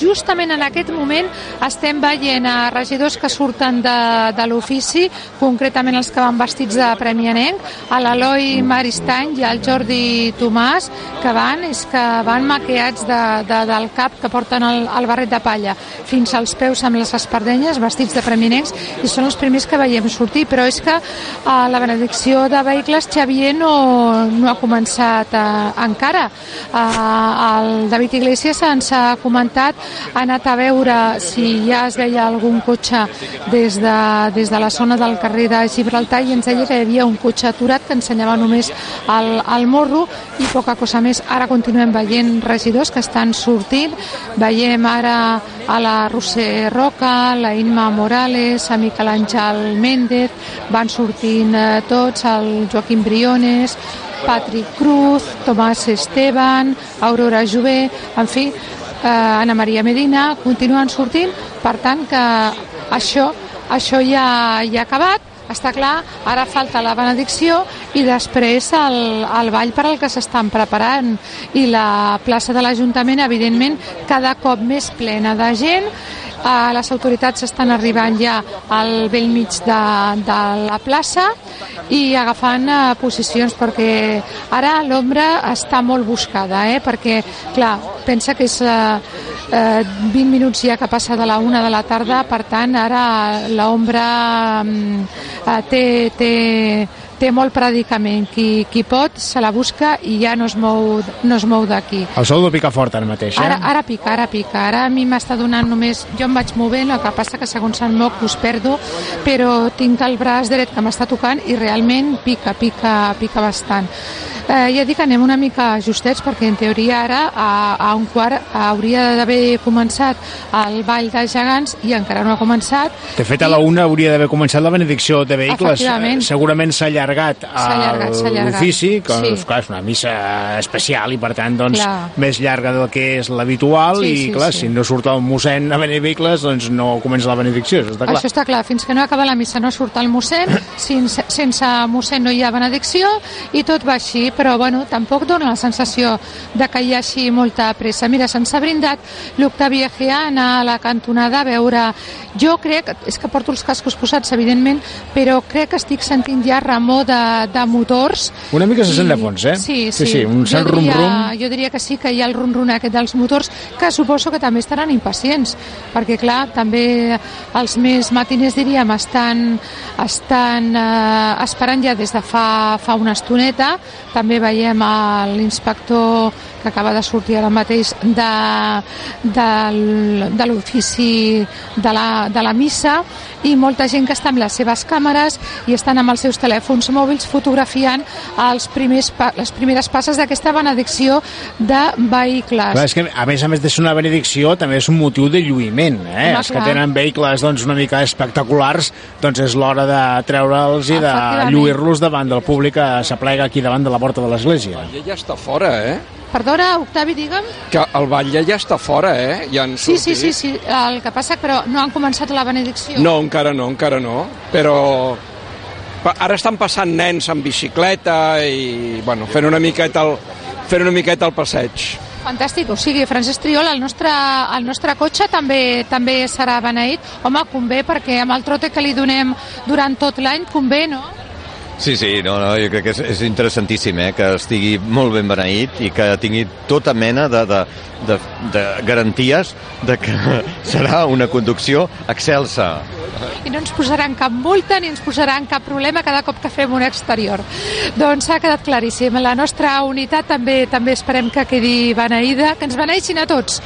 Justament en aquest moment estem veient a regidors que surten de, de l'ofici, concretament els que van vestits de premianenc, a l'Eloi Maristany i al Jordi Tomàs, que van, és que van maqueats de, de, del cap que porten el, el barret de palla fins als peus amb les espardenyes, vestits de premianencs, i són els primers que veiem sortir, però és que a la benedicció de vehicles Xavier no, no ha començat a, encara. A, el David Iglesias ens ha comentat ha anat a veure si ja es veia algun cotxe des de, des de la zona del carrer de Gibraltar i ens deia que hi havia un cotxe aturat que ensenyava només el, el morro i poca cosa més. Ara continuem veient regidors que estan sortint, veiem ara a la Roser Roca, la Inma Morales, a Miquel Àngel Méndez, van sortint eh, tots, el Joaquim Briones, Patrick Cruz, Tomàs Esteban, Aurora Jové, en fi, eh, Ana Maria Medina, continuen sortint, per tant que això, això ja, ja ha acabat, està clar, ara falta la benedicció i després el, el ball per al que s'estan preparant. I la plaça de l'Ajuntament evidentment cada cop més plena de gent eh, les autoritats estan arribant ja al vell mig de, de la plaça i agafant eh, posicions perquè ara l'ombra està molt buscada eh, perquè clar, pensa que és eh, eh, 20 minuts ja que passa de la una de la tarda per tant ara l'ombra eh, té, té té molt predicament. Qui, qui pot se la busca i ja no es mou, no es mou d'aquí. El saludo pica fort ara mateix, eh? Ara, ara pica, ara pica. Ara a mi m'està donant només... Jo em vaig movent, el que passa que segons el moc us perdo, però tinc el braç dret que m'està tocant i realment pica, pica, pica bastant. Eh, ja dic que anem una mica justets perquè en teoria ara a, a un quart hauria d'haver començat el ball de gegants i encara no ha començat. De fet, a la una hauria d'haver començat la benedicció de vehicles. Efectivament. Segurament s'ha allargat l'ofici, que Sí. és, clar, és una missa especial i per tant doncs, Clar. més llarga del que és l'habitual Sí, i sí, clar, sí. si no surt el mossèn a venir vehicles doncs no comença la benedicció, això està clar. Això està clar, fins que no acaba la missa no surt el mossèn, sense, sense mossèn no hi ha benedicció i tot va així, però bueno, tampoc dona la sensació de que hi hagi molta pressa. Mira, se'ns ha brindat l'Octavi Egea a la cantonada a veure... Jo crec, és que porto els cascos posats, evidentment, però crec que estic sentint ja remor de, de motors. Una mica se sent de fons, eh? Sí, Sí, sí. sí, un cert rum-rum. Jo diria que sí, que hi ha el rum-rum aquest dels motors, que suposo que també estaran impacients, perquè clar, també els més matiners, diríem, estan, estan eh, esperant ja des de fa, fa una estoneta. També veiem l'inspector que acaba de sortir ara mateix de, de, de l'ofici de, la, de la missa i molta gent que està amb les seves càmeres i estan amb els seus telèfons mòbils fotografiant els primers, les primeres passes d'aquesta benedicció de vehicles. Clar, és que, a més a més de ser una benedicció, també és un motiu de lluïment, eh? Home, Els que clar. tenen vehicles doncs, una mica espectaculars, doncs és l'hora de treure'ls i de lluir-los davant del públic que s'aplega aquí davant de la porta de l'església. Ja, ja està fora, eh? Perdona, Octavi, digue'm. Que el batlle ja està fora, eh? Ja han Sí, sí, sortit. sí, sí. El que passa però no han començat la benedicció. No, encara no, encara no. Però ara estan passant nens amb bicicleta i, bueno, fent una miqueta el, fent una miqueta el passeig. Fantàstic, o sigui, Francesc Triol, el nostre, el nostre cotxe també també serà beneït. Home, convé, perquè amb el trote que li donem durant tot l'any, convé, no? Sí, sí, no, no, jo crec que és, és interessantíssim eh, que estigui molt ben beneït i que tingui tota mena de, de, de, de garanties de que serà una conducció excelsa. I no ens posaran cap multa ni ens posaran cap problema cada cop que fem un exterior. Doncs s'ha quedat claríssim. La nostra unitat també també esperem que quedi beneïda, que ens beneïxin a tots.